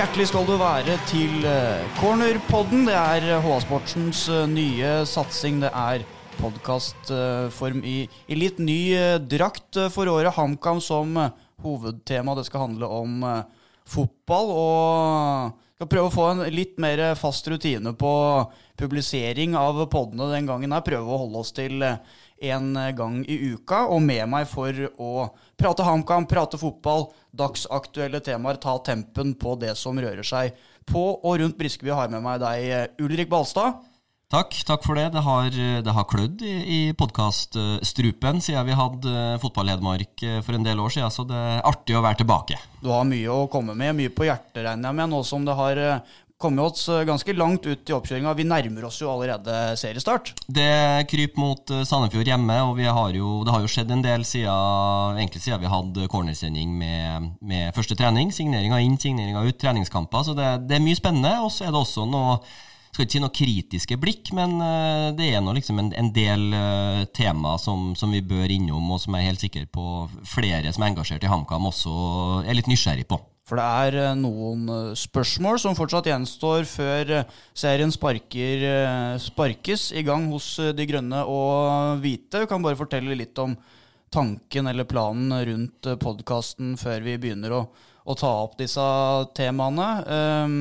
Hjertelig skal du være til eh, Cornerpodden. Det er HA Sportsens eh, nye satsing. Det er podkastform i, i litt ny eh, drakt eh, for året. HamKam som eh, hovedtema. Det skal handle om eh, fotball. Og skal prøve å få en litt mer fast rutine på publisering av poddene den gangen. her. Prøve å holde oss til én gang i uka. Og med meg for å prate HamKam, prate fotball, dagsaktuelle temaer, ta tempen på det som rører seg på og rundt Briskeby. Har med meg deg, Ulrik Balstad. Takk, takk for det. Det har, det har klødd i, i podkaststrupen siden vi hadde Fotball-Hedmark for en del år siden, så det er artig å være tilbake. Du har mye å komme med, mye på hjertet, regner jeg med, nå som det har kommet oss ganske langt ut i oppkjøringa. Vi nærmer oss jo allerede seriestart. Det kryper mot Sandefjord hjemme, og har jo, det har jo skjedd en del siden, siden vi hadde cornersending med, med første trening. Signeringa inn, signeringa ut, treningskamper. Så det, det er mye spennende. Og så er det også noe skal ikke si noe kritiske blikk, men det er nå liksom en, en del uh, tema som, som, vi bør innom, og som jeg er helt sikker på flere som er engasjert i HamKam, også er litt nysgjerrig på. For det er noen spørsmål som fortsatt gjenstår før serien sparker, sparkes i gang hos De grønne og hvite. Vi kan bare fortelle litt om tanken eller planen rundt podkasten før vi begynner å, å, ta opp disse temaene. Um,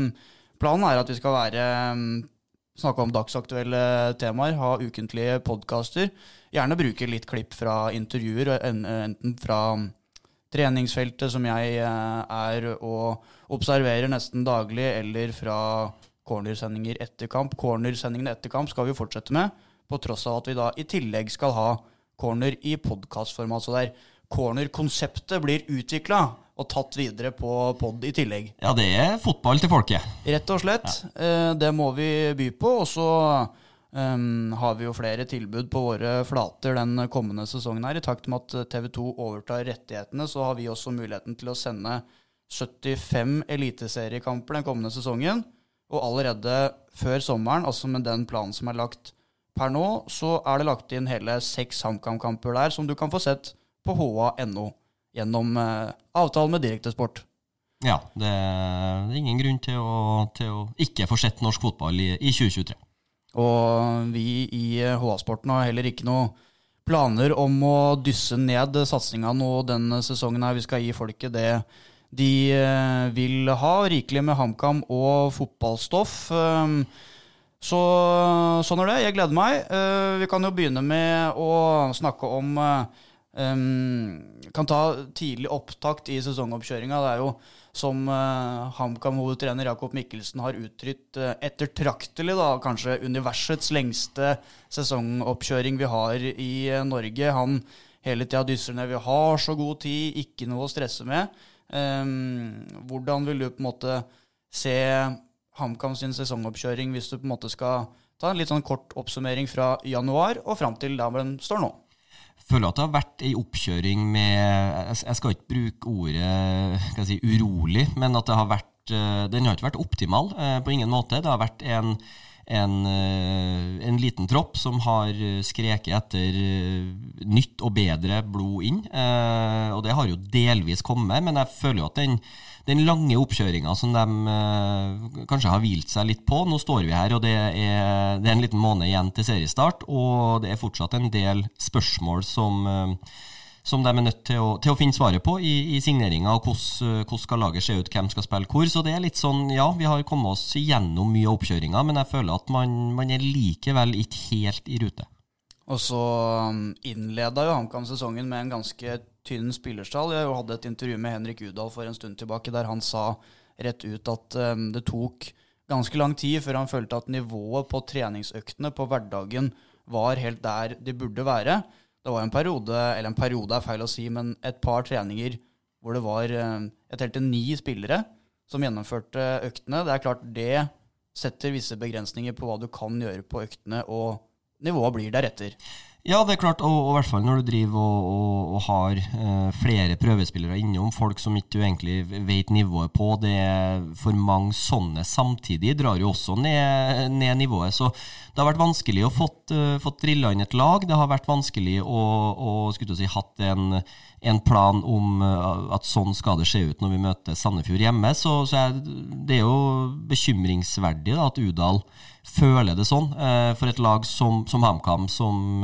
planen er at vi skal være snakke om dagsaktuelle temaer, ha ukentlige podkaster. Gjerne bruke litt klipp fra intervjuer, enten fra treningsfeltet som jeg er og observerer nesten daglig, eller fra cornersendinger etter kamp. Cornersendingene etter kamp skal vi fortsette med, på tross av at vi da i tillegg skal ha corner i podkastformat. Så der cornerkonseptet blir utvikla og tatt videre på pod i tillegg. Ja, det er fotball til folket. Rett og slett. Ja. Det må vi by på. Og så Um, har vi jo flere tilbud på våre flater den kommende sesongen. her. I takt med at TV2 overtar rettighetene, så har vi også muligheten til å sende 75 eliteseriekamper den kommende sesongen. Og allerede før sommeren, altså med den planen som er lagt per nå, så er det lagt inn hele seks HamKam-kamper der som du kan få sett på ha.no gjennom uh, avtalen med Direktesport. Ja, det er ingen grunn til å, til å ikke få sett norsk fotball i, i 2023. Og vi i HA-sporten har heller ikke noe planer om å dysse ned satsinga nå denne sesongen. her. Vi skal gi folket det de vil ha. Rikelig med HamKam og fotballstoff. Så sånn er det. Jeg gleder meg. Vi kan jo begynne med å snakke om um, Kan ta tidlig opptakt i sesongoppkjøringa. Det er jo som uh, HamKam-hovedtrener Jakob Mikkelsen har uttrykt uh, ettertraktelig, da, kanskje universets lengste sesongoppkjøring vi har i uh, Norge. Han hele tida dysser ned 'vi har så god tid, ikke noe å stresse med'. Um, hvordan vil du på en måte se HamKam sin sesongoppkjøring hvis du på en måte skal ta en litt sånn kort oppsummering fra januar og fram til der den står nå? Føler at det har vært ei oppkjøring med Jeg skal ikke bruke ordet si, urolig, men at har vært Den har ikke vært optimal på ingen måte. Det har vært en, en, en liten tropp som har skreket etter nytt og bedre blod inn. Og det har jo delvis kommet, men jeg føler jo at den den lange oppkjøringa som de eh, kanskje har hvilt seg litt på. Nå står vi her, og det er, det er, en liten måned igjen til seriestart. Og det er fortsatt en del spørsmål som, eh, som de er nødt til å, til å finne svaret på i, i signeringa. Hvordan, hvordan skal laget se ut, hvem skal spille hvor. Så det er litt sånn, ja, vi har kommet oss gjennom mye av oppkjøringa, men jeg føler at man, man er likevel ikke helt i rute. Og så innleda jo HamKam sesongen med en ganske tynn spillerstall. Jeg hadde et intervju med Henrik Udal for en stund tilbake der han sa rett ut at um, det tok ganske lang tid før han følte at nivået på treningsøktene på hverdagen var helt der de burde være. Det var en periode, eller en periode er feil å si, men et par treninger hvor det var um, Jeg telte ni spillere som gjennomførte øktene. Det er klart det setter visse begrensninger på hva du kan gjøre på øktene, og nivået blir deretter. Ja, det er klart, og, og i hvert fall når du driver og, og, og har eh, flere prøvespillere innom, folk som ikke du egentlig vet nivået på. Det er For mange sånne samtidig drar jo også ned, ned nivået. Så det har vært vanskelig å fått, uh, fått drilla inn et lag. Det har vært vanskelig å, å si, hatt en, en plan om uh, at sånn skal det se ut når vi møter Sandefjord hjemme. Så, så er, det er jo bekymringsverdig da, at Udal føler det sånn. Eh, for et lag som, som HamKam, som,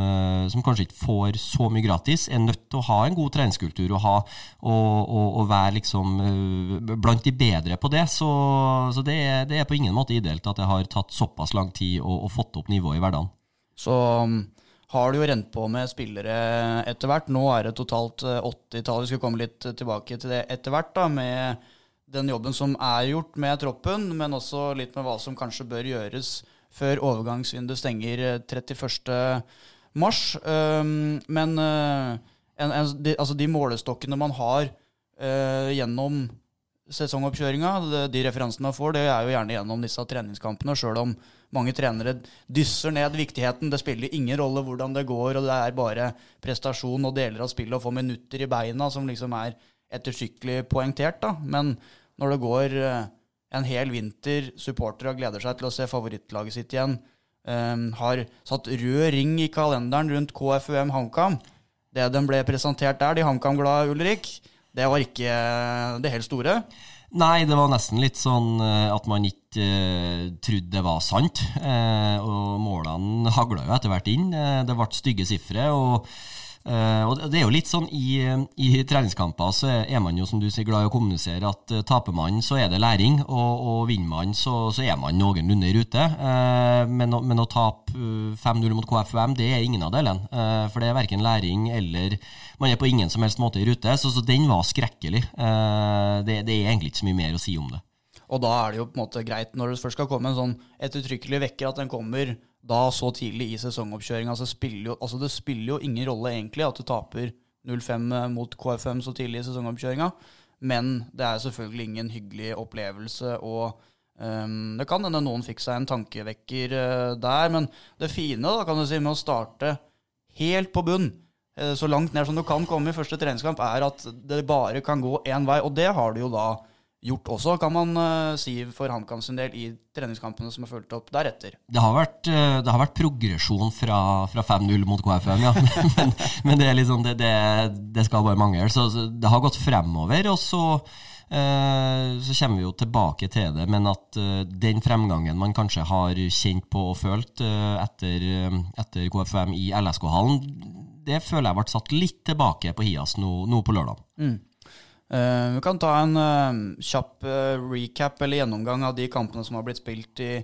som, kanskje ikke får så mye gratis, er nødt til å ha en god treningskultur og, ha, og, og, og være liksom blant de bedre på det. Så, så det, er, det, er, på ingen måte ideelt at det har tatt såpass lang tid å, å fått opp nivået i hverdagen. Så um, har det jo rent på med spillere etter hvert. Nå er det totalt 80-tall. Eh, Vi skal komme litt tilbake til det etter hvert, med den jobben som er gjort med troppen, men også litt med hva som kanskje bør gjøres før overgangsvinduet stenger 31. Eh, mars. Um, men en, en, de, altså de målestokkene man har gjennom sesongoppkjøringa, de, referansene man får, det er jo gjerne gjennom disse treningskampene. Sjøl om mange trenere dysser ned viktigheten. Det spiller ingen rolle hvordan det går, og det er bare prestasjon og deler av spillet og få minutter i beina som liksom er ettertrykkelig poengtert. da. Men når det går eh, en hel vinter, supportere gleder seg til å se favorittlaget sitt igjen, um, har satt rød ring i kalenderen rundt KFUM HamKam Det den ble presentert der, de HamKam-glade, Ulrik, det var ikke det helt store. Nei, det var nesten litt sånn eh, at man ikke uh, trodde det var sant. Uh, og målene hagla jo etter hvert inn. Uh, det ble stygge sifre. og Uh, og Det er jo litt sånn i, i, treningskamper så er man jo som du sier glad i å kommunisere at uh, taper man, så er det læring, og, og vinner man, så, så, er man noenlunde i rute. Uh, men, men, å tape 5-0 mot KFUM, det er ingen av delene. for det er verken læring eller Man er på ingen som helst måte i rute, så, så den var skrekkelig. Det, det, er egentlig ikke så mye mer å si om det. Og da er det jo på en måte greit, når det først skal komme en sånn ettertrykkelig vekker, at den kommer da så tidlig i sesongoppkjøringa. Altså, altså, det spiller jo ingen rolle egentlig at du taper 0-5 eh, mot KFM så tidlig i sesongoppkjøringa, men det er selvfølgelig ingen hyggelig opplevelse. og um, Det kan hende noen fikk seg en tankevekker uh, der, men det fine da, kan du si, med å starte helt på bunn, uh, så langt ned som du kan komme i første treningskamp, er at det bare kan gå én vei, og det har du jo da gjort også, kan man uh, si for HamKam sin del, i treningskampene som er fulgt opp deretter. Det har vært, uh, det har vært progresjon fra, fra 5-0 mot KFM, ja. men, men, det, liksom, det, det, det, skal bare mangle. Så det har gått fremover. og så uh, så kommer vi jo tilbake til det, men at den fremgangen man kanskje har kjent på og følt etter, etter KFM i LSK-hallen, det føler jeg ble satt litt tilbake på Hias nå, nå på lørdag. Mm. Uh, vi kan ta en uh, kjapp uh, recap eller gjennomgang av de kampene som har blitt spilt i,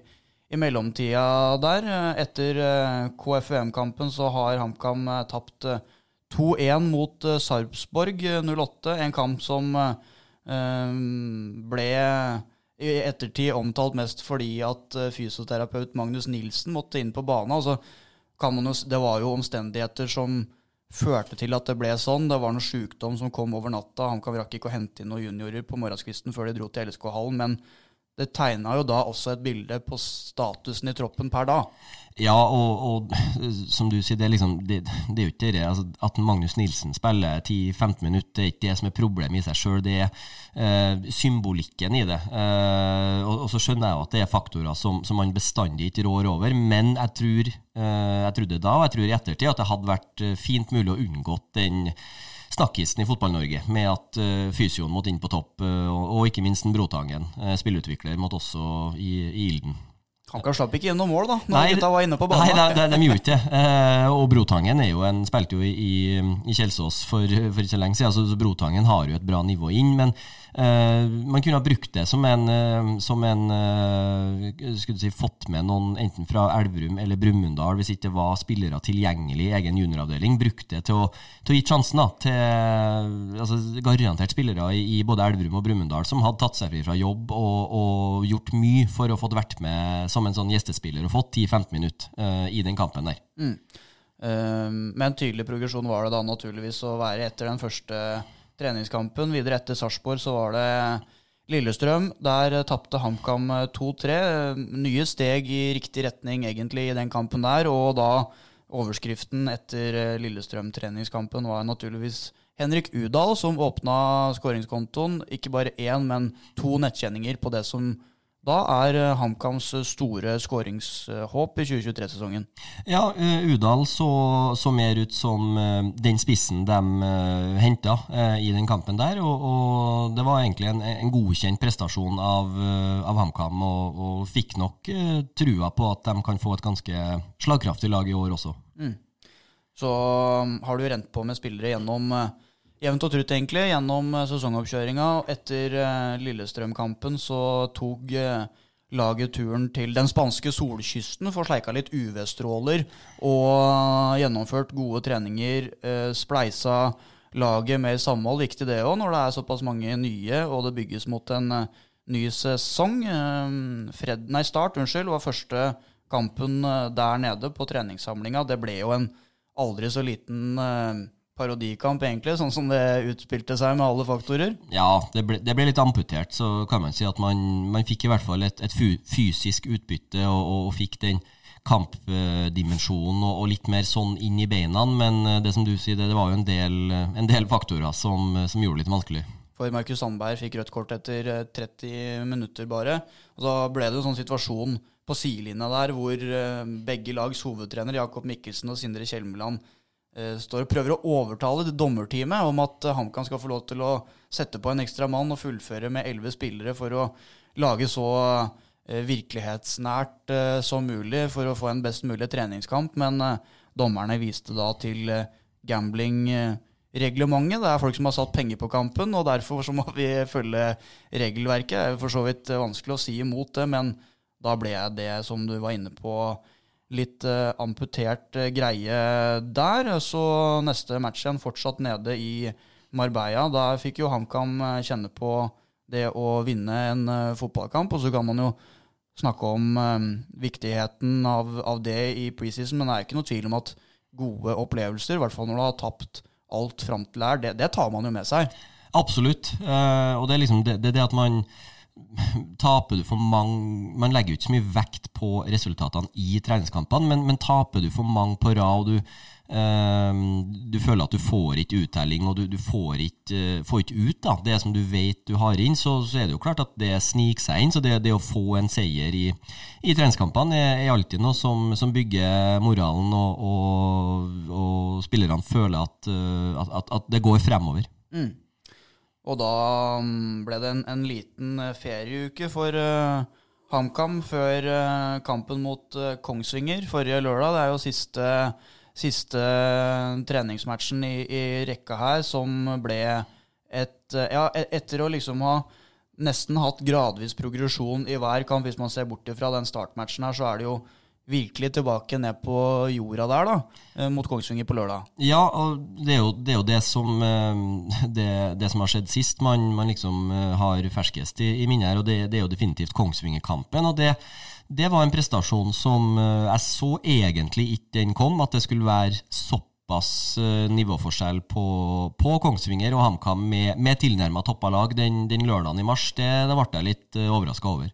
i mellomtida der. etter KFUM-kampen så har HamKam tapt 2-1 mot Sarpsborg 08. En kamp som ble i ettertid omtalt mest fordi at fysioterapeut Magnus Nilsen måtte inn på banen. Altså, det var jo omstendigheter som førte til at det ble sånn. Det var noe sykdom som kom over natta. HamKam rakk ikke å hente inn noen juniorer på morgenskvisten før de dro til LSK-hallen. Men det tegna jo da også et bilde på statusen i troppen per dag. Ja, og, og, som du sier, det er, liksom, det, det er jo ikke det altså, at Magnus Nilsen spiller 10-15 minutter, det er ikke det som er problemet i seg sjøl, det er eh, symbolikken i det. Eh, og, og, så skjønner jeg jo at det er faktorer som, som man bestandig ikke rår over, men jeg tror eh, jeg trodde da, og jeg tror i ettertid, at det hadde vært eh, fint mulig å unngått den snakkisen i Fotball-Norge med at uh, fysioen måtte inn på topp, uh, og, ikke minst en Brotangen, uh, spillutvikler, måtte også i, i ilden. Kanka slapp ikke noe mål, da, når nei, gutta var inne på banen. Nei, de, de, de gjorde ikke det. Eh, og Brotangen er jo en, spilte jo i, i Kjelsås for, for ikke så lenge siden, så, Brotangen har jo et bra nivå inn. men man kunne ha brukt det som en, uh, som en uh, skulle si, Fått med noen enten fra Elverum eller Brumunddal, hvis ikke det var spillere tilgjengelig i egen junioravdeling. Brukt det til å, til å gi sjansen da, til altså, garantert spillere i, i, både Elverum og Brumunddal som hadde tatt seg fri fra jobb og, og, gjort mye for å få vært med som en sånn gjestespiller og fått 10-15 minutter i den kampen der. Mm. med en tydelig progresjon var det da naturligvis å være etter den første treningskampen. Videre etter Sarpsborg så var det Lillestrøm. Der tapte HamKam 2-3. Nye steg i riktig retning egentlig i den kampen der. Og da overskriften etter eh, Lillestrøm-treningskampen var naturligvis Henrik Udal, som åpna skåringskontoen. Ikke bare én, men to nettkjenninger på det som da er eh, HamKams store skåringshåp i 2023-sesongen. Ja, uh, Udal så, så, mer ut som den spissen de henta i den kampen der. Og, og det var egentlig en, en godkjent prestasjon av, av HamKam, og, og, fikk nok trua på at de kan få et ganske slagkraftig lag i år også. Mm. Så um, har du rent på med spillere gjennom jevnt og trutt, egentlig, gjennom eh, sesongoppkjøringa. Etter uh, Lillestrøm-kampen så tok uh, laget turen til den spanske solkysten, for sleika litt UV-stråler og gjennomført gode treninger. spleisa laget mer samhold. Viktig det òg, når det er såpass mange nye, og det bygges mot en ny sesong. Fred, nei, Start unnskyld, var første kampen der nede på treningssamlinga. Det ble jo en aldri så liten parodikamp, egentlig, sånn som det utspilte seg med alle faktorer? Ja, det ble, det ble litt amputert, så kan man si at man, man fikk i hvert fall et, et fysisk utbytte og, og, og fikk den kampdimensjonen og, og, litt mer sånn inn i beina. Men eh, det som du sier, det, det var jo en del, en del faktorer som, som, gjorde det litt vanskelig. For Markus Sandberg fikk rødt kort etter 30 eh, minutter bare. Og Da ble det en sånn situasjon på sidelinja der hvor eh, begge lags hovedtrener, Jakob Mikkelsen og Sindre Kjelmeland, Eh, står og prøver å overtale dommerteamet om at eh, HamKam skal få lov til å sette på en ekstra mann og fullføre med elleve spillere for å lage så eh, virkelighetsnært som mulig for å få en best mulig treningskamp. Men dommerne viste da til gamblingreglementet. Det er folk som har satt penger på kampen, og derfor så må vi følge regelverket. Det er for så vidt vanskelig å si imot det, men da ble det, som du var inne på, litt uh, amputert uh, greie der. Så neste match igjen fortsatt nede i Marbella. Da fikk jo HamKam uh, kjenne på det å vinne en fotballkamp. Og så kan man jo snakke om viktigheten av, av, det i preseason, men det er ikke noe tvil om at gode opplevelser, i hvert fall når du har tapt alt fram til her, det, det, tar man jo med seg. Absolutt. og det er liksom det, det, det at man taper du for mange Man legger jo ikke så mye vekt på resultatene i treningskampene, men, men taper du for mange på rad, og du, eh, du føler at du får ikke uttelling, og du, du får, ikke, uh, får, ikke, ut da, det som du vet du har inn, så, så, er det jo klart at det sniker seg inn. Så det, det å få en seier i, i treningskampene er, er, alltid noe som, som bygger moralen, og, og, og spillerne føler at, uh, at, at, det går fremover. Mm. Og da mm, ble det en, en liten eh, ferieuke for uh, HamKam før uh, kampen mot uh, Kongsvinger forrige lørdag. Det er jo siste, siste treningsmatchen i, i, rekka her som ble et Ja, e, etter å liksom ha nesten hatt gradvis progresjon i hver kamp, hvis man ser bort fra den startmatchen her, så er det jo virkelig tilbake ned på jorda der, da, eh, mot Kongsvinger på lørdag. Ja, og det er jo det, er jo det som, eh, det, det, som har skjedd sist, man, man liksom eh, har ferskest i, i minnet her, og det, det, er jo definitivt Kongsvinger-kampen. og det, det var en prestasjon som jeg så egentlig ikke den kom, at det skulle være såpass nivåforskjell på, på Kongsvinger og HamKam med, med tilnærma toppa lag den, den, lørdagen i mars. Det, det ble jeg litt overraska over.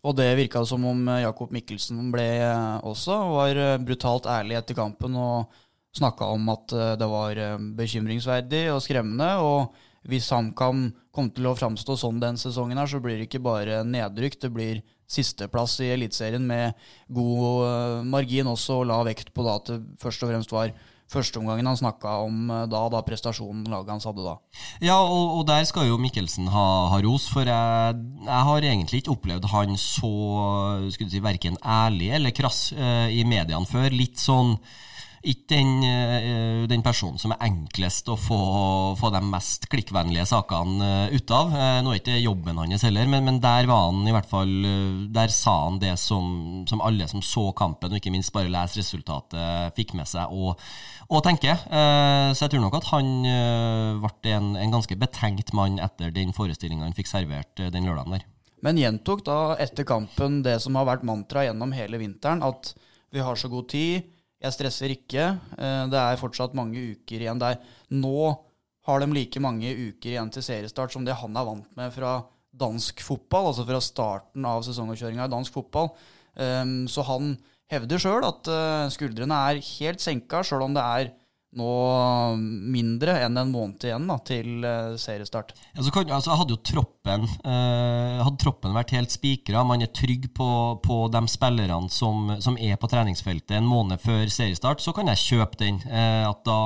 Og det virka som om eh, Jakob Mikkelsen ble eh, også. Var eh, brutalt ærlig etter kampen og snakka om at det var bekymringsverdig og skremmende. Og hvis HamKam kommer til å framstå sånn den sesongen, her, så blir det ikke bare nedrykk. Det blir sisteplass i Eliteserien med god margin også, og la vekt på da at det først og fremst var førsteomgangen han snakka om eh, da, da prestasjonen laget hans hadde da. Ja, og, og der skal jo Mikkelsen ha, ha ros, for jeg, jeg, har egentlig ikke opplevd han så skulle si, verken ærlig eller krass uh, i mediene før. Litt sånn ikke den, eh, den, personen som er enklest å få, få de mest klikkvennlige sakene eh, ut av. Eh, nå er ikke jobben hans heller, men, men, der var han i hvert fall Der sa han det som, som, alle som så kampen, og ikke minst bare leser resultatet, fikk med seg og, og tenker. Så jeg tror nok at han ble en, en ganske betenkt mann etter den forestillinga han fikk servert den lørdagen der. Men gjentok da etter kampen det som har vært mantra gjennom hele vinteren, at vi har så god tid jeg stresser ikke. Eh, det er fortsatt mange uker igjen der. Nå har de like mange uker igjen til seriestart som det han er vant med fra dansk fotball, altså fra starten av sesongoppkjøringa i dansk fotball. Ehm, så han hevder sjøl at eh, skuldrene er helt senka, sjøl om det er nå mindre enn en måned igjen da, til uh, seriestart. Ja, kan, altså, hadde jo troppen eh, Hadde troppen vært helt spikra, man er trygg på, på de spillerne som, som, er på treningsfeltet en måned før seriestart, så kan jeg kjøpe den. Eh, at da,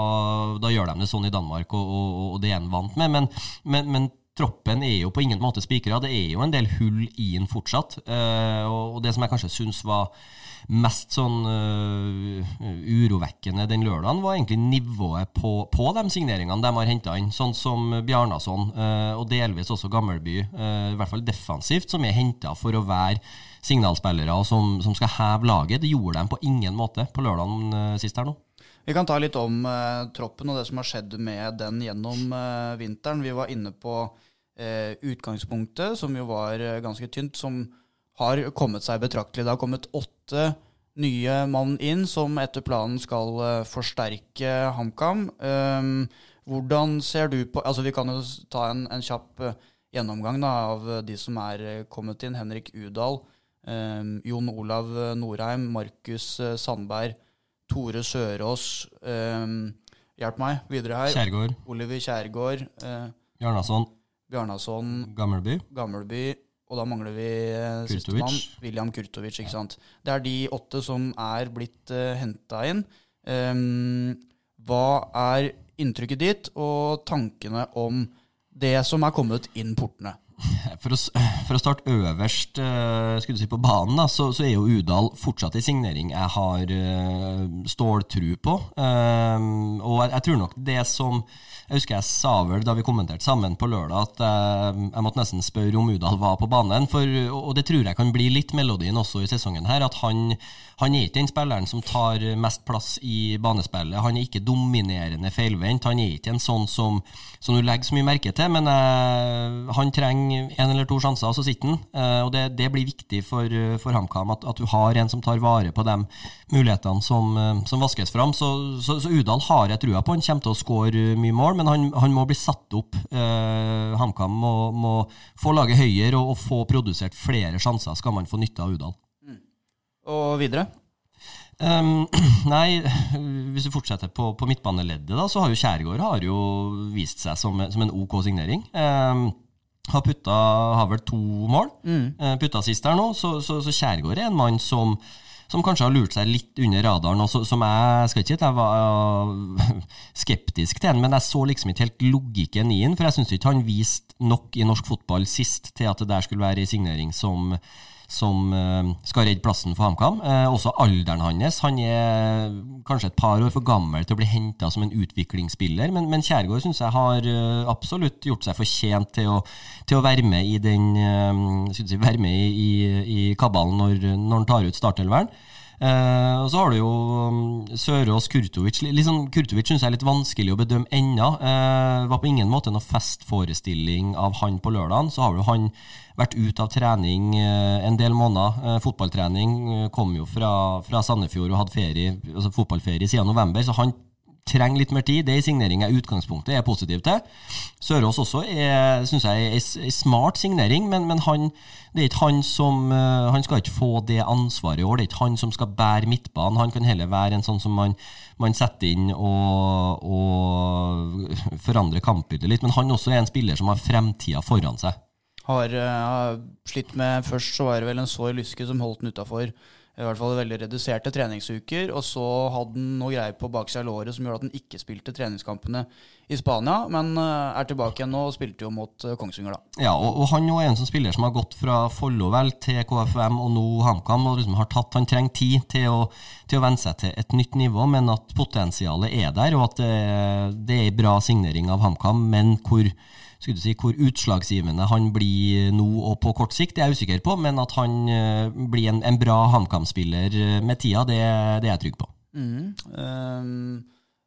da, gjør de det sånn i Danmark, og, og, og det er en vant med. Men, men, men troppen er jo på ingen måte spikra. Det er jo en del hull i den fortsatt. og det som jeg kanskje syns var mest sånn uh, urovekkende den lørdagen, var egentlig nivået på, på de signeringene de har henta inn. Sånn som Bjarnason, uh, og delvis også Gammelby, uh, i hvert fall defensivt, som er henta for å være signalspillere som, som, skal heve laget. Det gjorde de på ingen måte på lørdagen sist her nå. Vi kan ta litt om troppen og det som har skjedd med den gjennom vinteren. Vi var inne på utgangspunktet, som jo var ganske tynt. som har kommet seg betraktelig. Det har kommet åtte nye mann inn som etter planen skal uh, forsterke HamKam. Um, hvordan ser du på altså Vi kan jo ta en, en kjapp uh, gjennomgang da, av de som er kommet inn. Henrik Udal, um, Jon Olav Norheim, Markus Sandberg, Tore Sørås. Um, hjelp meg videre her. Kjærgaard. Oliver Kjærgaard. Bjarnason. Bjarnason. Gammelby. Gammelby og da mangler vi uh, sistemann, William Kurtovic. ikke sant? Det er de åtte som er blitt eh, henta inn. Um, hva er inntrykket ditt og tankene om det som er kommet inn portene? For å, for å, starte øverst uh, skulle du si på banen, da, så, så, er jo Udal fortsatt en signering jeg har uh, ståltru på. Um, og jeg, jeg, tror nok det som jeg husker jeg sa vel da vi kommenterte sammen på lørdag, at jeg, jeg måtte nesten spørre om Udal var på banen. For, og det tror jeg kan bli litt melodien også i sesongen her. At han, han er ikke den spilleren som tar mest plass i banespillet. Han er ikke dominerende feilvendt. Han er ikke en sånn som, som du legger så mye merke til. Men uh, han trenger en eller to sjanser, og så sitter han. Uh, og det, det, blir viktig for, for HamKam at, at, du har en som tar vare på de mulighetene som, som vaskes fram. Så, så, så Udal har jeg trua på. Han kommer til å skåre mye mål mål, men han, han må bli satt opp. Eh, HamKam må, må, få laget høyere og, og, få produsert flere sjanser, skal man få nytte av Udal. Mm. Og videre? Um, nei, hvis vi fortsetter på, på midtbaneleddet, da, så har jo Kjærgaard har jo vist seg som, som en OK signering. Um, har putta har vel to mål. Mm. Uh, putta sist her nå, så, så, så Kjærgaard er en mann som som kanskje har lurt seg litt under radaren, og som jeg skal ikke si at jeg var skeptisk til men jeg så liksom ikke helt logikken i den, for jeg syns ikke han viste nok i norsk fotball sist til at det der skulle være ei signering som som uh, skal redde plassen for HamKam. Uh, også alderen hans. Han er kanskje et par år for gammel til å bli henta som en utviklingsspiller, men, men Kjærgaard syns jeg har absolutt gjort seg fortjent til å, til å være med i den jeg, være med i, i, i kabalen når, når han tar ut startelveren. Eh, og så har du jo um, Sørås Kurtovic. Liksom, Kurtovic syns jeg er litt vanskelig å bedømme ennå. Eh, var på ingen måte noen festforestilling av han på lørdagen. Så har jo han vært ute av trening eh, en del måneder. Eh, fotballtrening eh, kom jo fra, fra Sandefjord og hadde ferie, altså fotballferie siden november. Så han trenger litt mer tid. Det er signering jeg i utgangspunktet er positiv til. Sørås også er, synes jeg, er en smart signering, men, men han, det er ikke han som uh, Han skal ikke få det ansvaret i år. Det er ikke han som skal bære midtbanen. Han kan heller være en sånn som man, man setter inn og, og forandrer kampbildet litt. Men han også er en spiller som har fremtida foran seg. Har uh, slitt med Først så var det vel en sår lyske som holdt den utafor i hvert fall veldig reduserte treningsuker. Og så hadde han noe greier på baksida av låret som gjorde at han ikke spilte treningskampene i Spania, men eh, er tilbake igjen nå og spilte jo mot eh, Kongsvinger, da. Ja, og, og han er en som spiller som har gått fra Follo til KFUM og nå HamKam. og liksom har tatt, Han trenger tid til å, til å venne seg til et nytt nivå, men at potensialet er der, og at det, det er en bra signering av HamKam, men hvor skulle du si, Hvor utslagsgivende han blir nå og på kort sikt, det er jeg usikker på, men at han uh, blir en, en bra HamKam-spiller eh, med tida, det, det, er jeg trygg på. Mm. Um,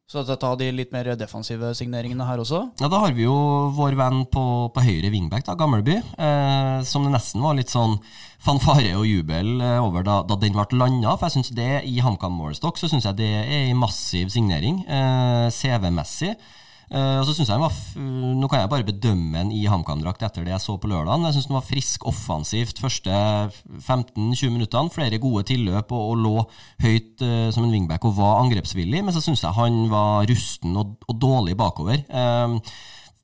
så ta de litt mer defensive signeringene her også? Ja, Da har vi jo vår venn på, på høyre wingback, da, Gammelby, eh, som det nesten var litt sånn fanfare og jubel over da, da den ble landa. For jeg synes det i HamKam Målestokk så syns jeg det er en massiv signering, eh, CV-messig. Uh, og så synes jeg han var Nå kan jeg bare bedømme han i HamKam-drakt etter det jeg så på lørdag. Jeg syns han var frisk offensivt første 15-20 minuttene. Flere gode tilløp og, og lå høyt uh, som en wingback og var angrepsvillig. Men så syns jeg han var rusten og, og dårlig bakover. Uh,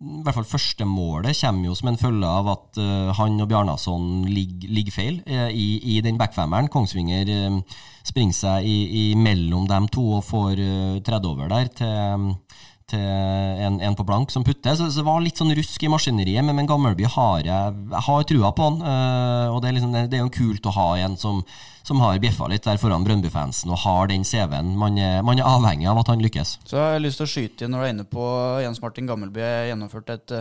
i hvert fall første målet kommer jo som en følge av at uh, han og Bjarnason ligger, ligger feil i, i, den backfemmeren. Kongsvinger uh, springer seg i, i, mellom dem to og får uh, tredd over der til, til en, en, på blank som putter. Så, så, det var litt sånn rusk i maskineriet, men, men Gammelby har jeg, har trua på han. og det er, liksom, det, er jo kult å ha en som som har bjeffa litt der foran Brøndby-fansen og har den CV-en. Man, man, er avhengig av at han lykkes. Så jeg har lyst til å skyte inn når du er inne på Jens Martin Gammelby. Jeg gjennomførte et,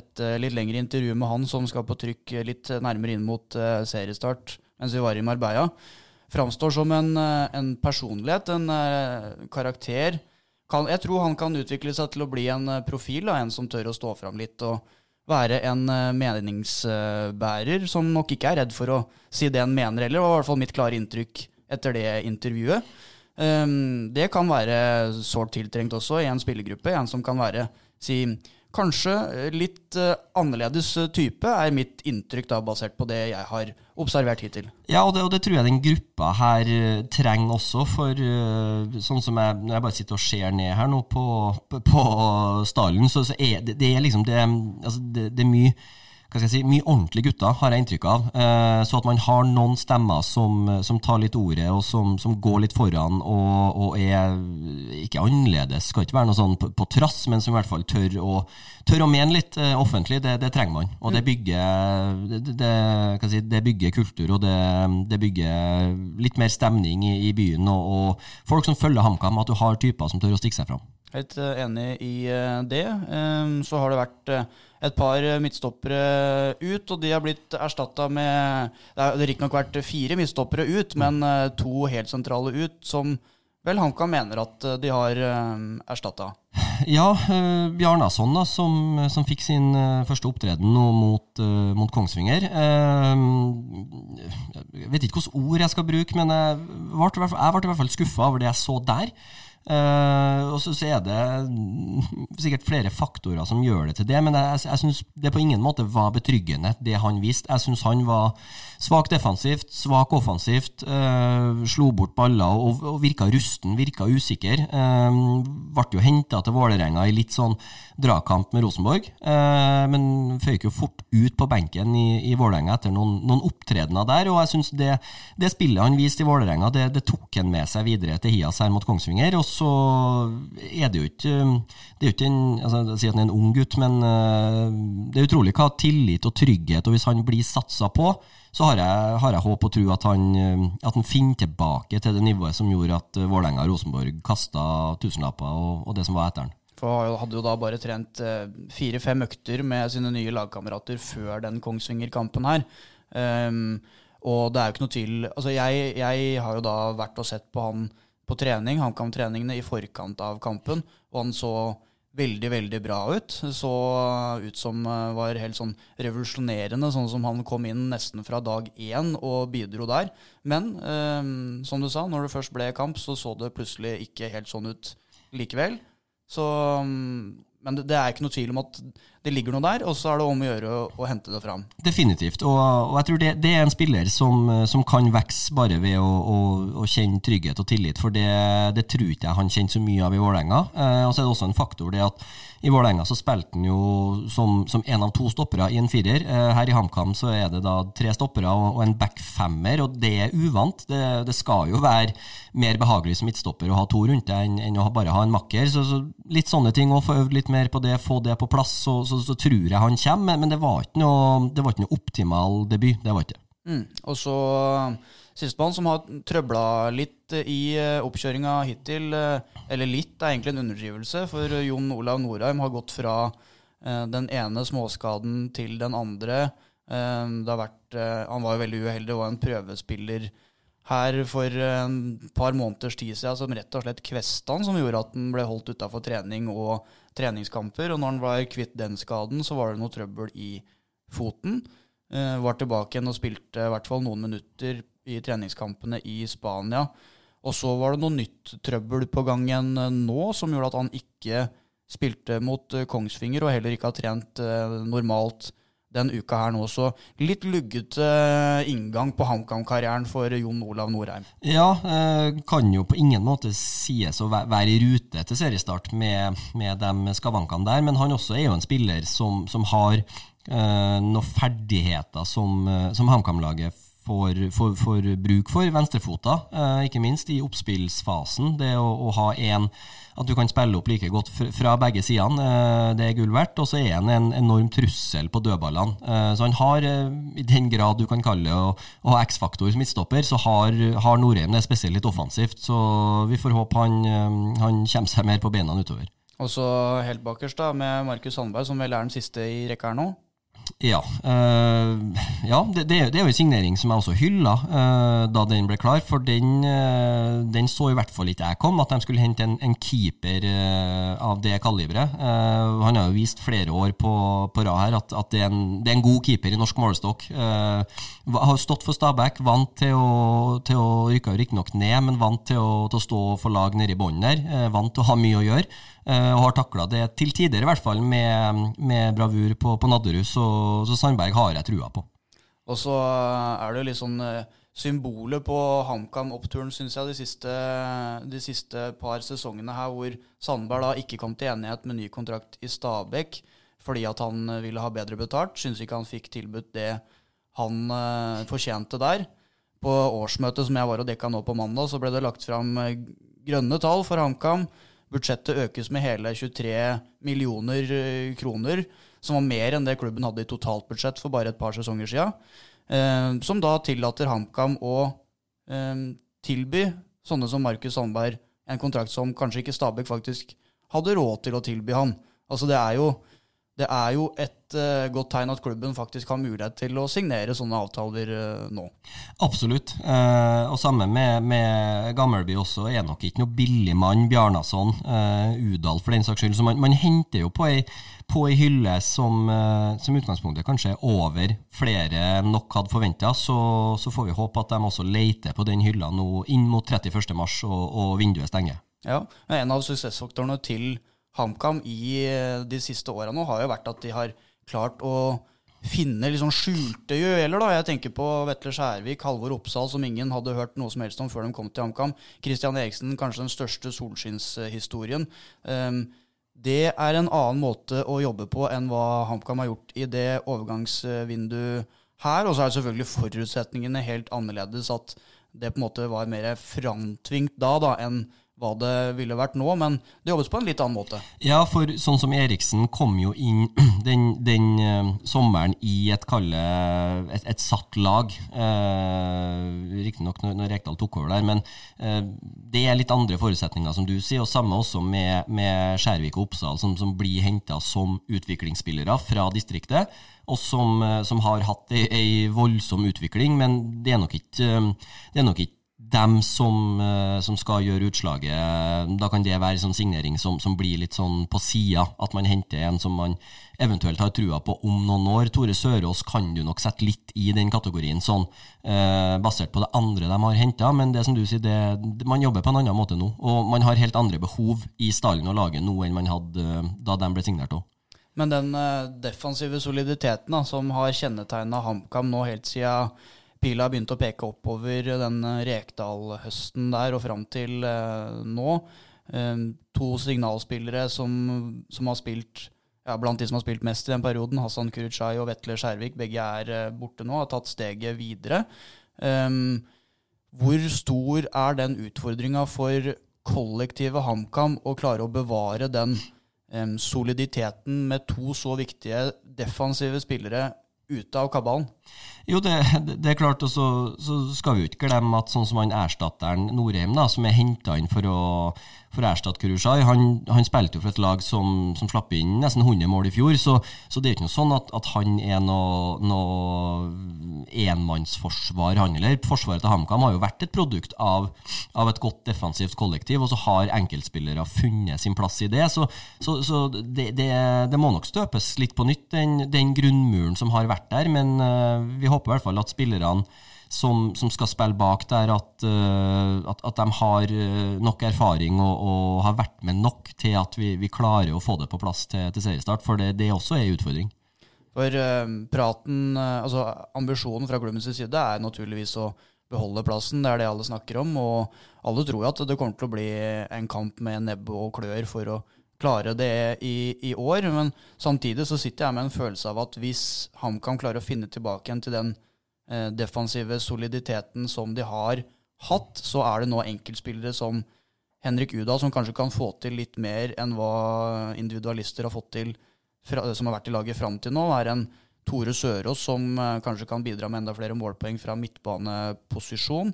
et litt lengre intervju med han som skal på trykk litt nærmere inn mot uh, seriestart mens vi var i Marbella. Framstår som en, en personlighet, en uh, karakter. Kan, jeg tror han kan utvikle seg til å bli en profil, da, en som tør å stå fram litt. og være en eh, meningsbærer som nok ikke er redd for å si det en mener heller. Det var i hvert fall mitt klare inntrykk etter det intervjuet. Ehm, det kan være sårt tiltrengt også i en spillergruppe. En som kan være si, Kanskje litt uh, annerledes type, er mitt inntrykk da, basert på det jeg har observert hittil. Ja, og det, og det tror jeg den gruppa her trenger også, for sånn som jeg, når jeg bare sitter og ser ned her nå på, på, på stallen, så, så, er det, det er liksom det, altså det, det er mye hva skal jeg si, mye ordentlige gutter, har jeg inntrykk av. Eh, så at man har noen stemmer som, som tar litt ordet, og som, som går litt foran og, og, er ikke annerledes, skal ikke være noe sånn på, på trass, men som i hvert fall tør å, tør å mene litt eh, offentlig. Det, det, trenger man. Og det bygger, det, det, si, det bygger kultur, og det, bygger litt mer stemning i, i byen. Og, og, folk som følger HamKam, at du har typer som tør å stikke seg fram. Helt eh, enig i eh, det. Ehm, så har det vært eh, et par midtstoppere ut, og de har blitt erstatta med Det har riktignok vært fire midtstoppere ut, men to helt sentrale ut, som vel HamKam mener at de har erstatta. Ja, Bjarnason, da, som, som, fikk sin første opptreden nå mot, mot Kongsvinger. jeg vet ikke hvilke ord jeg skal bruke, men jeg ble, jeg ble i hvert fall skuffa over det jeg så der. Uh, og så, er det sikkert flere faktorer som gjør det til det, men jeg, jeg syns det på ingen måte var betryggende, det han viste. Jeg syns han var svak defensivt, svak offensivt, uh, slo bort baller og, og virka rusten, virka usikker. Uh, ble jo henta til Vålerenga i litt sånn dragkamp med Rosenborg, men føyk jo fort ut på benken i, i Vålerenga etter noen, noen, opptredener der, og jeg syns det, det, spillet han viste i Vålerenga, det, det, tok han med seg videre til Hias her mot Kongsvinger. og så er det jo ikke Det er jo ikke en altså, Si at han er en ung gutt, men uh, det er utrolig hva tillit og trygghet Og hvis han blir satsa på, så har jeg, har jeg håp og tro at han, uh, at han finner tilbake til det nivået som gjorde at uh, Vålerenga og Rosenborg kasta tusenlapper og, og det som var etter han. For han hadde jo da bare trent fire-fem økter med sine nye lagkamerater før den Kongsvinger-kampen her. Um, og det er jo ikke noe tvil Altså, jeg, jeg, har jo da vært og sett på han på trening, HamKam-treningene i forkant av kampen, og han så veldig, veldig bra ut. Så ut som eh, var helt sånn revolusjonerende, sånn som han kom inn nesten fra dag én og bidro der. Men eh, som du sa, når det først ble kamp, så så det plutselig ikke helt sånn ut likevel. Så mm, men det, det, er ikke noe tvil om at det ligger noe der, og så er det om å gjøre å, å hente det fram. Definitivt, og, og jeg tror det, det, er en spiller som, som kan vokse bare ved å, å, å, kjenne trygghet og tillit, for det, det tror ikke jeg han kjenner så mye av i Vålerenga. Eh, og så er det også en faktor det at i Vålerenga så spilte han jo som, som en av to stoppere i en firer. Eh, her i HamKam så er det da tre stoppere og, og en back-femmer, og det er uvant. Det, det, skal jo være mer behagelig som midtstopper å ha to rundt deg enn, enn å bare ha en makker. Så, så litt sånne ting, og få øvd litt mer på det, få det på plass, så, så, så tror jeg han kommer. Men, det, var ikke noe, det var ikke noe optimal debut. Det var ikke. Mm. Og så Sistemann som har trøbla litt i eh, oppkjøringa hittil, eh, eller litt er egentlig en underdrivelse, for Jon Olav Norheim har gått fra eh, den ene småskaden til den andre. Det har vært, han var jo veldig uheldig, det var en prøvespiller her for et par måneders tid siden som rett og slett kvesta han, som gjorde at han ble holdt utafor trening og treningskamper. Og når han var kvitt den skaden, så var det noe trøbbel i foten. Var tilbake igjen og spilte i hvert fall noen minutter i treningskampene i Spania. Og så var det noe nytt trøbbel på gang igjen eh, nå, som gjorde at han ikke spilte mot Kongsvinger og heller ikke har trent normalt den uka her nå. Så litt luggete inngang på HamKam-karrieren for Jon Olav Norheim. Ja, kan jo på ingen måte sies å være i rute til seriestart med, med de skavankene der, men han også er jo en spiller som, som har eh, noen ferdigheter som, som HamKam-laget får, får, får, bruk for. Venstrefota, eh, ikke minst i oppspillsfasen. Det å, å ha en At du kan spille opp like godt fra begge sidene, eh, det er gull verdt. Og så er han en enorm trussel på dødballene. Eh, så han har, i den grad du kan kalle det å, ha X-faktor som midtstopper, så har, har Norheim det spesielt litt offensivt. Så vi får håpe han, han kommer seg mer på beina utover. Og så helt bakerst, da, med Markus Sandberg, som vel er den siste i rekka her nå. Ja, uh, ja det, det, er jo en signering som jeg også hylla uh, da den ble klar. For den, uh, den, så i hvert fall ikke jeg kom, at de skulle hente en, en keeper av det kaliberet. han har jo vist flere år på, på rad her at, at det, er en, det, er en, god keeper i norsk målestokk. har stått for Stabæk, vant til å, til å rykke riktignok ned, men vant til å, til å stå for lag nede i bånn der. vant til å ha mye å gjøre. Og har takla det til tider, i hvert fall, med, med bravur på, på Nadderud. Så, så, Sandberg har jeg trua på. Og så er det jo litt sånn eh, symbolet på HamKam-oppturen, syns jeg, de siste, de siste, par sesongene her, hvor Sandberg da ikke kom til enighet med ny kontrakt i Stabæk fordi at han ville ha bedre betalt. Syns ikke han fikk tilbudt det han fortjente der. På årsmøtet som jeg var og dekka nå på mandag, så ble det lagt fram eh, grønne tall for HamKam. Budsjettet økes med hele 23 millioner eh, kroner, som var mer enn det klubben hadde i totalt budsjett for bare et par sesonger siden. Eh, som da tillater HamKam å eh, tilby sånne som Markus Sandberg en kontrakt som kanskje ikke Stabæk faktisk hadde råd til å tilby han. Altså det er jo det er jo et uh, godt tegn at klubben faktisk har mulighet til å signere sånne avtaler uh, nå. Absolutt. Uh, og samme med, med, Gammelby også, er nok ikke noe billig mann, Bjarnason, Udal for den saks skyld. Så man, man henter jo på ei, på ei hylle som, som utgangspunktet kanskje er over flere nok hadde forventa. Så, så, får vi håpe at de også leter på den hylla nå inn mot 31.3 og, og vinduet stenger. Ja, En av suksessfaktorene til HamKam i eh, de siste åra nå har jo vært at de har klart å finne sånn skjulte juveler. da. Jeg tenker på Vetle Skjærvik, Halvor Oppsal, som ingen hadde hørt noe som helst om før de kom til HamKam. Christian Eriksen, kanskje den største solskinnshistorien. Um, det er en annen måte å jobbe på enn hva HamKam har gjort i det overgangsvinduet her. Og så er selvfølgelig forutsetningene helt annerledes. At det på en måte var mer framtvingt da, da enn hva det ville vært nå, men det jobbes på en litt annen måte. Ja, for sånn som Eriksen kom jo inn den, den uh, sommeren i et kalle et, et satt lag. Uh, Riktignok når, når Rekdal tok over der, men uh, det er litt andre forutsetninger, som du sier. Og samme også med, med Skjærvik og Oppsal, som, som blir henta som utviklingsspillere fra distriktet. Og som, som har hatt ei, ei voldsom utvikling, men det er nok ikke, det er nok ikke dem som, eh, som, skal gjøre utslaget. Da kan det være sånn signering som, som blir litt sånn på sida. At man henter en som man eventuelt har trua på om noen år. Tore Sørås kan du nok sette litt i den kategorien, sånn eh, basert på det andre de har henta. Men det som du sier, det, man jobber på en annen måte nå. Og man har helt andre behov i stallen og laget nå enn man hadde eh, da de ble signert òg. Men den defensive soliditeten da, som har kjennetegna HamKam nå helt siden pila begynte å peke oppover den eh, Rekdal-høsten der og fram til eh, nå. Eh, to signalspillere som, som har spilt ja, blant de som har spilt mest i den perioden, Hassan Kurucay og Vetle Skjervik, begge er borte nå, har tatt steget videre. Um, hvor stor er den utfordringa for kollektivet HamKam å klare å bevare den soliditeten med to så viktige defensive spillere ute av kabalen? Jo, det, det, er klart, og så, så, skal vi jo ikke glemme at sånn som han erstatteren Norheim, da, som er henta inn for å, for å erstatte Kurushay, han, han, spilte jo for et lag som, som, slapp inn nesten 100 mål i fjor, så, så det er ikke noe sånn at, at han er noe, noe enmannsforsvar, han eller forsvaret til HamKam har jo vært et produkt av, av, et godt defensivt kollektiv, og så har enkeltspillere funnet sin plass i det. Så, så, så det, det, det, må nok støpes litt på nytt, den, den grunnmuren som har vært der. Men uh, vi håper i hvert fall at spillerne som, som, skal spille bak der, at, uh, at, at de har nok erfaring og, og, har vært med nok til at vi, vi, klarer å få det på plass til, til seriestart. For det, det også er en utfordring. For uh, praten, uh, altså ambisjonen fra klubbens side er naturligvis å beholde plassen. Det er det alle snakker om. Og alle tror at det kommer til å bli en kamp med nebbe og klør for å klare det i, i, år. Men samtidig så sitter jeg med en følelse av at hvis HamKam klarer å finne tilbake igjen til den defensive soliditeten som de har hatt, så er det nå enkeltspillere som Henrik Uda, som kanskje kan få til litt mer enn hva individualister har fått til som har vært i laget fram til nå, er en Tore Sørås som uh, kanskje kan bidra med enda flere målpoeng fra midtbaneposisjon.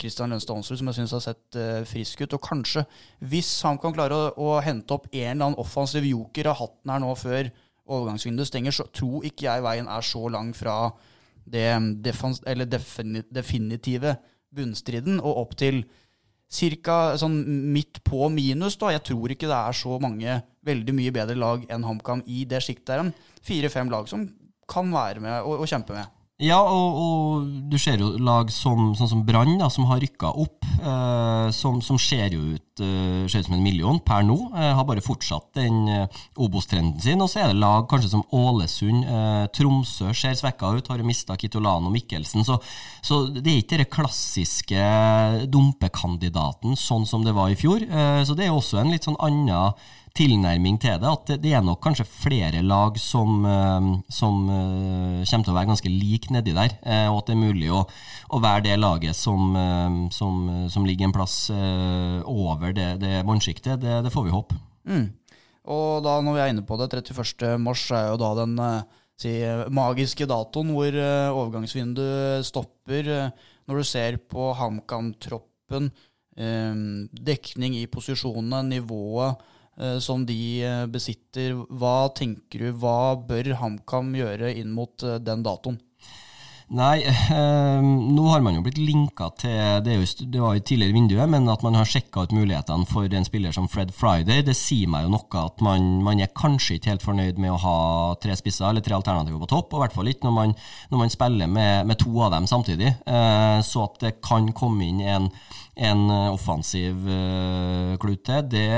Kristian uh, Lønstad Aansrud som jeg syns har sett frisk ut. Og kanskje, hvis han kan klare å, å, hente opp en eller annen offensiv joker av hatten her nå før overgangsvinduet stenger, så tror ikke jeg veien er så lang fra det defens, definitive bunnstriden og opp til ca. Sånn midt på minus. da. Jeg tror ikke det er så mange veldig mye bedre lag enn HamKam i det sjiktet. Fire-fem lag som kan være med og, og kjempe med. Ja, og, og, du ser jo lag som, sånn som Brann, som har rykka opp, eh, som, som, ser jo ut eh, som en million per nå. Eh, har bare fortsatt den eh, Obos-trenden sin. Og så er det lag kanskje som Ålesund, eh, Tromsø ser svekka ut, har jo mista Kitolano Mikkelsen. Så, så, det er ikke den klassiske dumpekandidaten sånn som det var i fjor. Eh, så det er også en litt sånn annen tilnærming til det. At det er nok kanskje flere lag som, eh, som eh, kommer til å være ganske like nedi der. Eh, og at det er mulig å, å være det laget som, som, som, ligger en plass over det, det vannsjiktet. Det, det, får vi håpe. Mm. Og da når vi er inne på det, 31. mars er jo da den si, magiske datoen hvor overgangsvinduet stopper. Når du ser på HamKam-troppen, dekning i posisjonene, nivået som de eh, besitter. Hva tenker du, hva bør HamKam gjøre inn mot eh, den datoen? Nei, eh, nå har man jo blitt linka til Det, jo, det var jo tidligere vinduet, men at man har sjekka ut mulighetene for en spiller som Fred Friday, det sier meg jo noe at man, man, er kanskje ikke helt fornøyd med å ha tre spisser eller tre alternativer på topp, og i hvert fall ikke når man, når man spiller med, med, to av dem samtidig. Eh, så at det kan komme inn en en eh, offensiv uh, klut til, det,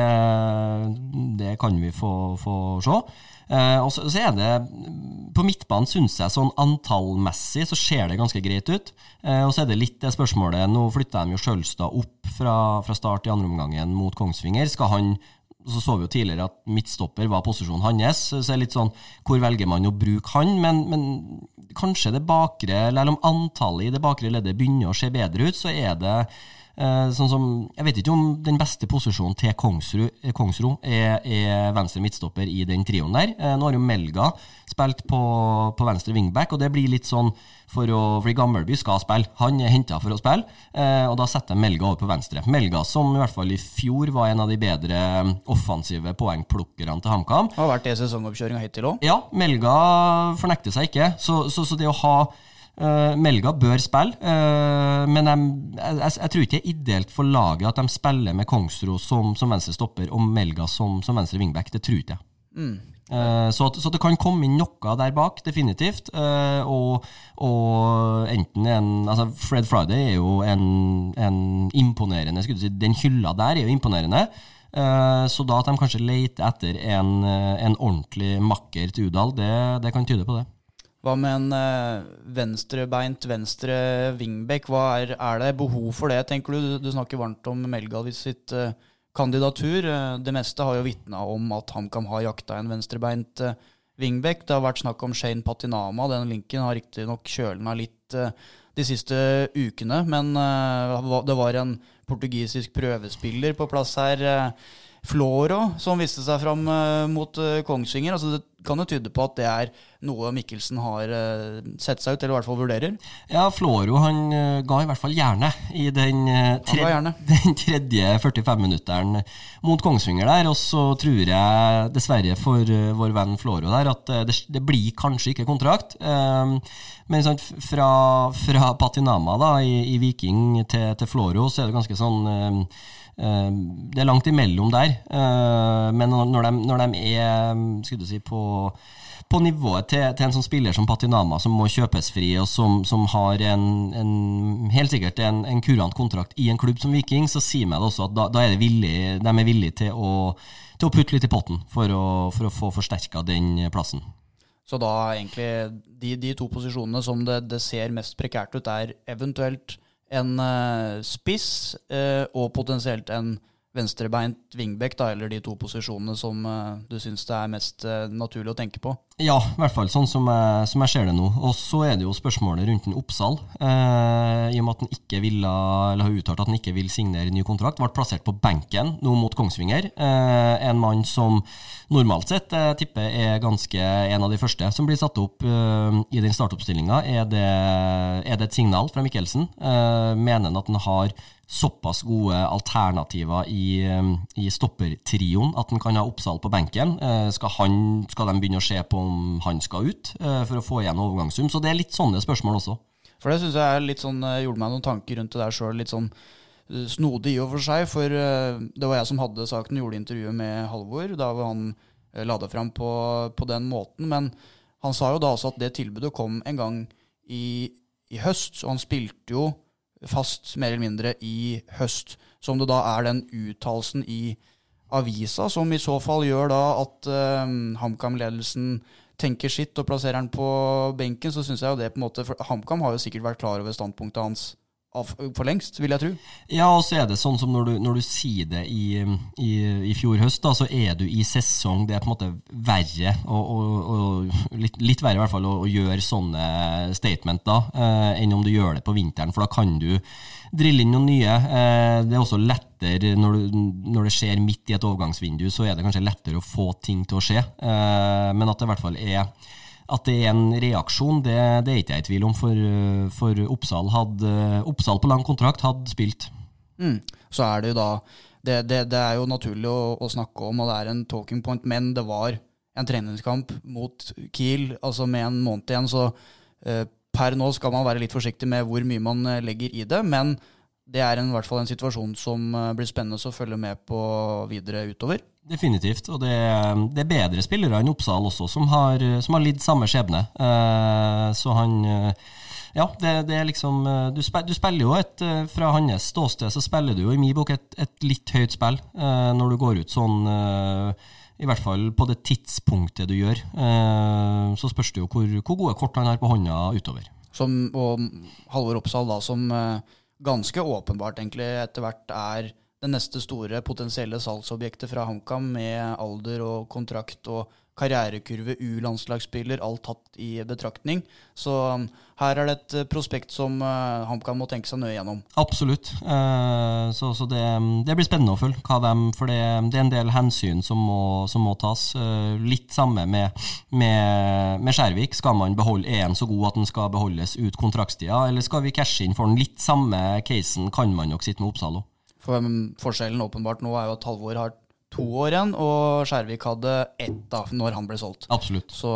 det, kan vi få, få se. Uh, og så, så, er det På midtbanen syns jeg sånn antallmessig så ser det ganske greit ut. Uh, og så er det litt det spørsmålet Nå flytta de jo Sjølstad opp fra, fra start i andre omgangen mot Kongsvinger. Skal han så så vi jo tidligere at midtstopper var posisjonen hans. Så er det litt sånn, Hvor velger man å bruke han? Men, men kanskje det bakre, eller om antallet i det bakre leddet begynner å se bedre ut, så er det Eh, sånn som, jeg vet ikke om den beste posisjonen til Kongsrud, eh, Kongsro er, er, venstre midtstopper i den trioen der. Eh, nå har jo Melga spilt på, på venstre wingback, og det blir litt sånn for å, fordi Gammelby skal spille. Han er henta for å spille, og da setter jeg Melga over på venstre. Melga som i hvert fall i fjor var en av de bedre offensive poengplukkerne til HamKam. Har vært det sesongoppkjøringa hittil òg? Ja, Melga fornekter seg ikke. Så, så, så det å ha Uh, Melga bør spille, uh, men jeg, jeg, jeg, tror ikke det er ideelt for laget at de spiller med Kongsro som, som venstre stopper og Melga som, som venstre wingback. Det tror ikke jeg. Mm. Uh, så, så, det kan komme inn noe der bak, definitivt. Og, og, enten en altså Fred Friday er jo en, en imponerende si, Den hylla der er jo imponerende. Så da at de kanskje leter etter en, en ordentlig makker til Udal, det, det kan tyde på det. Hva med en uh, venstrebeint venstre wingback? Er, er, det behov for det, tenker du? Du snakker varmt om Melgalvis sitt uh, kandidatur. Uh, det meste har jo vitna om at HamKam har jakta en venstrebeint wingback. Det har vært snakk om Shane Patinama. Den linken har riktignok kjølna litt de siste ukene, men det var en portugisisk prøvespiller på plass her. Floro, som viste seg fram mot Kongsvinger. Altså det, kan jo tyde på at det er noe Mikkelsen har uh, sett seg ut, eller i hvert fall vurderer. Ja, Floro han ga i hvert fall gjerne i den, tredje, den tredje 45-minutteren mot Kongsvinger der. Og så tror jeg dessverre for vår venn Floro der at det, det, blir kanskje ikke kontrakt. men sant, fra, fra Patinama da, i, i Viking til, til, Floro så er det ganske sånn Eh, det er langt imellom der, eh, men når de, når de er du si, på, på nivået til, til, en sånn spiller som Patinama, som må kjøpes fri, og som, som har en, en, helt sikkert en, en, kurant kontrakt i en klubb som Viking, så sier meg det også at da, da er villig, de er villige til å, til å, putte litt i potten for å, for å få forsterka den plassen. Så da egentlig de, de to posisjonene som det, det, ser mest prekært ut, er eventuelt en uh, spiss uh, og potensielt en venstrebeint wingback, da, eller de to posisjonene som uh, du syns det er mest naturlig å tenke på? Ja, i hvert fall sånn som jeg, som jeg ser det nå. Og så er det jo spørsmålet rundt en Oppsal. I og med at han ikke ville, eller har uttalt at han ikke vil signere ny kontrakt. Ble plassert på benken nå mot Kongsvinger. en mann som normalt sett jeg tipper er ganske en av de første som blir satt opp eh, i den startoppstillinga. Er, er, det et signal fra Mikkelsen? Uh, mener han at han har såpass gode alternativer i, um, i stoppertrioen at han kan ha Oppsal på benken? Skal, han, skal, de begynne å se på om han skal ut for å få igjen overgangssum? Så det er litt sånne spørsmål også. For det syns jeg er litt sånn, jeg gjorde meg noen tanker rundt det der sjøl. Litt sånn snodig i og for seg, for eh, det var jeg som hadde saken, gjorde intervjuet med Halvor da han eh, la det fram på, på, den måten. Men han sa jo da også at det tilbudet kom en gang i, i høst, og han spilte jo fast mer eller mindre i høst. Så om det da er den uttalelsen i avisa som i så fall gjør da at uh, HamKam-ledelsen tenker sitt og plasserer han på benken, så syns jeg jo det på en måte For HamKam har jo sikkert vært klar over standpunktet hans for lengst, vil jeg tro. Ja, og så er det sånn som når du, når du sier det i, i, i, fjor høst, da, så er du i sesong. Det er på en måte verre, og, og, og litt, litt, verre i hvert fall, å, å gjøre sånne statement da, eh, enn om du gjør det på vinteren, for da kan du drille inn noen nye. Eh, det er også lettere når, du, når, det skjer midt i et overgangsvindu, så er det kanskje lettere å få ting til å skje, eh, men at det i hvert fall er at det er en reaksjon, det, det er ikke jeg i tvil om, for, for Oppsal, hadde, Oppsal, på lang kontrakt hadde spilt. Mm. Så er det jo da Det, det, det er jo naturlig å, å, snakke om, og det er en talking point, men det var en treningskamp mot Kiel altså med en måned igjen, så eh, per nå skal man være litt forsiktig med hvor mye man eh, legger i det. Men det er en, i hvert fall en situasjon som eh, blir spennende å følge med på videre utover. Definitivt. Og det, det, er bedre spillere enn Oppsal også, som har, som har lidd samme skjebne. Uh, så han uh, Ja, det, det, er liksom du, spiller, du spiller jo et Fra hans ståsted så spiller du jo i min bok et, et litt høyt spill når du går ut sånn i hvert fall på det tidspunktet du gjør. så spørs det jo hvor, hvor, gode kort han har på hånda utover. Som, og Halvor Oppsal, da, som ganske åpenbart egentlig etter hvert er det neste store potensielle salgsobjektet fra HamKam, med alder og kontrakt og karrierekurve, U-landslagsspiller, alt tatt i betraktning. Så um, her er det et uh, prospekt som uh, HamKam må tenke seg nøye gjennom. Absolutt. Uh, så, så det, det, blir spennende å følge hva de For det, det, er en del hensyn som må, som må tas. litt samme med, med, med, Skjærvik. Skal man beholde Er han så god at den skal beholdes ut kontraktstida, eller skal vi cashe inn for den? Litt samme casen kan man nok sitte med Oppsal òg. For Forskjellen åpenbart nå er jo at Halvor har to år igjen, og Skjærvik hadde ett da når han ble solgt. Absolutt. Så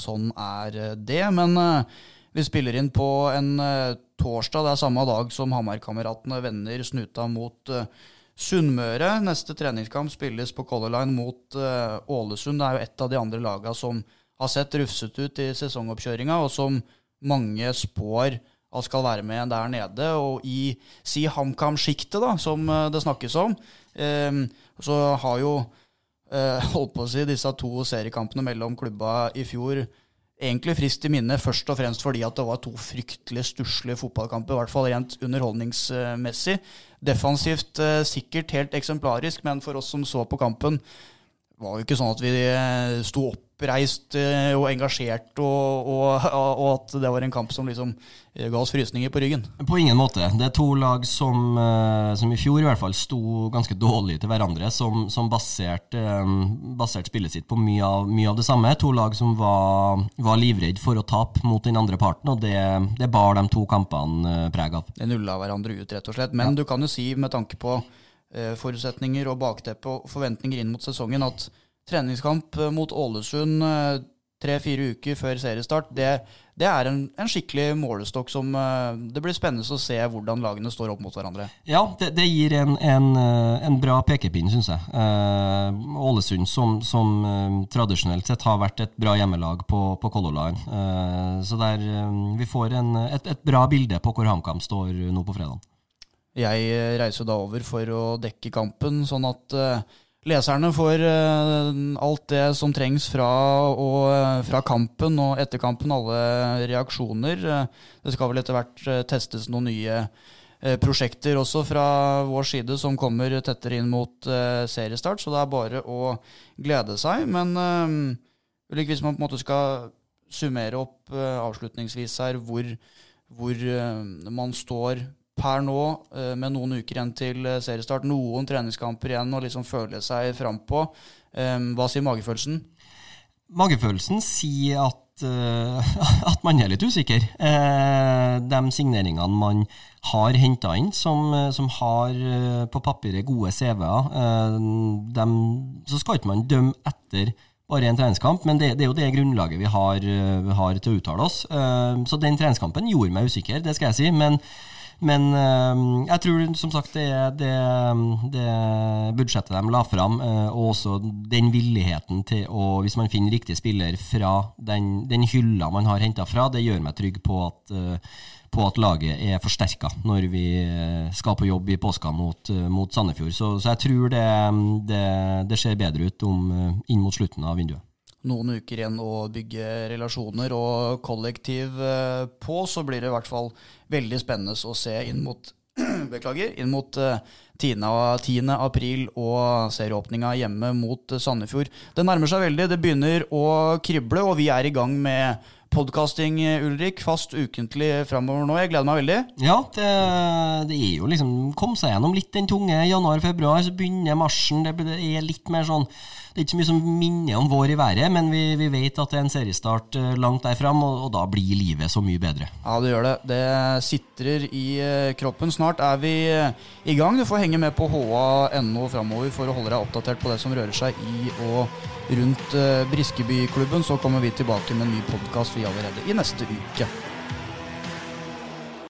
sånn er det. Men uh, vi spiller inn på en uh, torsdag. Det er samme dag som Hamarkameratene vender snuta mot uh, Sunnmøre. Neste treningskamp spilles på Color Line mot Ålesund. Det er jo et av de andre lagene som har sett rufsete ut i sesongoppkjøringa, og som mange spår at skal være med der nede. Og i si HamKam-sjiktet, som eh, det snakkes om, eh, så har jo eh, holdt på å si disse to seriekampene mellom klubba i fjor egentlig frist i minne, først og fremst fordi at det var to fryktelig stusslige fotballkamper, i hvert fall rent underholdningsmessig. Defensivt sikkert helt eksemplarisk, men for oss som så på kampen, var jo ikke sånn at vi eh, sto oppreist eh, og engasjert, og, og, og, at det var en kamp som liksom eh, ga oss frysninger på ryggen. På ingen måte. Det er to lag som, som i fjor i hvert fall sto ganske dårlig til hverandre, som, som baserte basert spillet sitt på mye av, mye av, det samme. To lag som var, var livredd for å tape mot den andre parten, og det, det bar de to kampene preg av. Det nulla hverandre ut, rett og slett. Men ja. du kan jo si, med tanke på forutsetninger og bakteppe og forventninger inn mot sesongen at treningskamp eh, mot Ålesund eh, tre-fire uker før seriestart, det, det er en, en, skikkelig målestokk som Det blir spennende å se hvordan lagene står opp mot hverandre. Ja, det, det gir en, en, en, bra pekepinn, syns jeg. Eh, Ålesund, som, som eh, tradisjonelt sett har vært et bra hjemmelag på, på Color Line. Eh, så der vi får et, et, bra bilde på hvor HamKam står nå på fredag. Jeg eh, reiser da over for å dekke kampen, sånn at uh, leserne får uh, alt det som trengs fra, og, fra, kampen og etter kampen. Alle reaksjoner. det skal vel etter hvert testes noen nye prosjekter også fra vår side som kommer tettere inn mot seriestart, så det er bare å glede seg. Men hvis man på en måte skal summere opp avslutningsvis her hvor, hvor man står per nå, eh, med noen uker igjen til eh, seriestart, noen treningskamper igjen å liksom føle seg frampå. Eh, hva sier magefølelsen? Magefølelsen sier at, at man er litt usikker. De signeringene man har henta inn, som, som, har på papiret gode CV-er, så skal ikke man dømme etter bare en treningskamp, men det, det, er jo det grunnlaget vi har, vi har til å uttale oss. Så den treningskampen gjorde meg usikker, det skal jeg si. men men uh, jeg tror som sagt det det, det, budsjettet de la fram, uh, og også den villigheten til å, hvis man finner riktig spiller fra den, den hylla man har henta fra, det gjør meg trygg på at, uh, på at laget er forsterka når vi skal på jobb i påska mot, mot Sandefjord. Så, så, jeg tror det, det, det ser bedre ut om, inn mot slutten av vinduet noen uker igjen å bygge relasjoner og kollektiv eh, på, så blir det i hvert fall veldig spennende å se inn mot beklager, inn mot 10. Eh, 10. april og serieåpninga hjemme mot Sandefjord. Det nærmer seg veldig, det begynner å krible, og vi er i gang med podkasting, Ulrik. Fast ukentlig framover nå. Jeg gleder meg veldig. Ja, det, det er jo liksom Kom seg gjennom litt den tunge januar-februar, så begynner marsjen. Det er litt mer sånn det er ikke så mye som minner om vår i været, men vi, vi vet at det er en seriestart eh, langt der fram, og, og, da blir livet så mye bedre. Ja, det gjør det. Det sitrer i eh, kroppen. Snart er vi eh, i gang. Du får henge med på ha.no framover for å holde deg oppdatert på det som rører seg i og rundt Briskebyklubben. Så kommer vi tilbake med en ny podkast allerede i neste uke.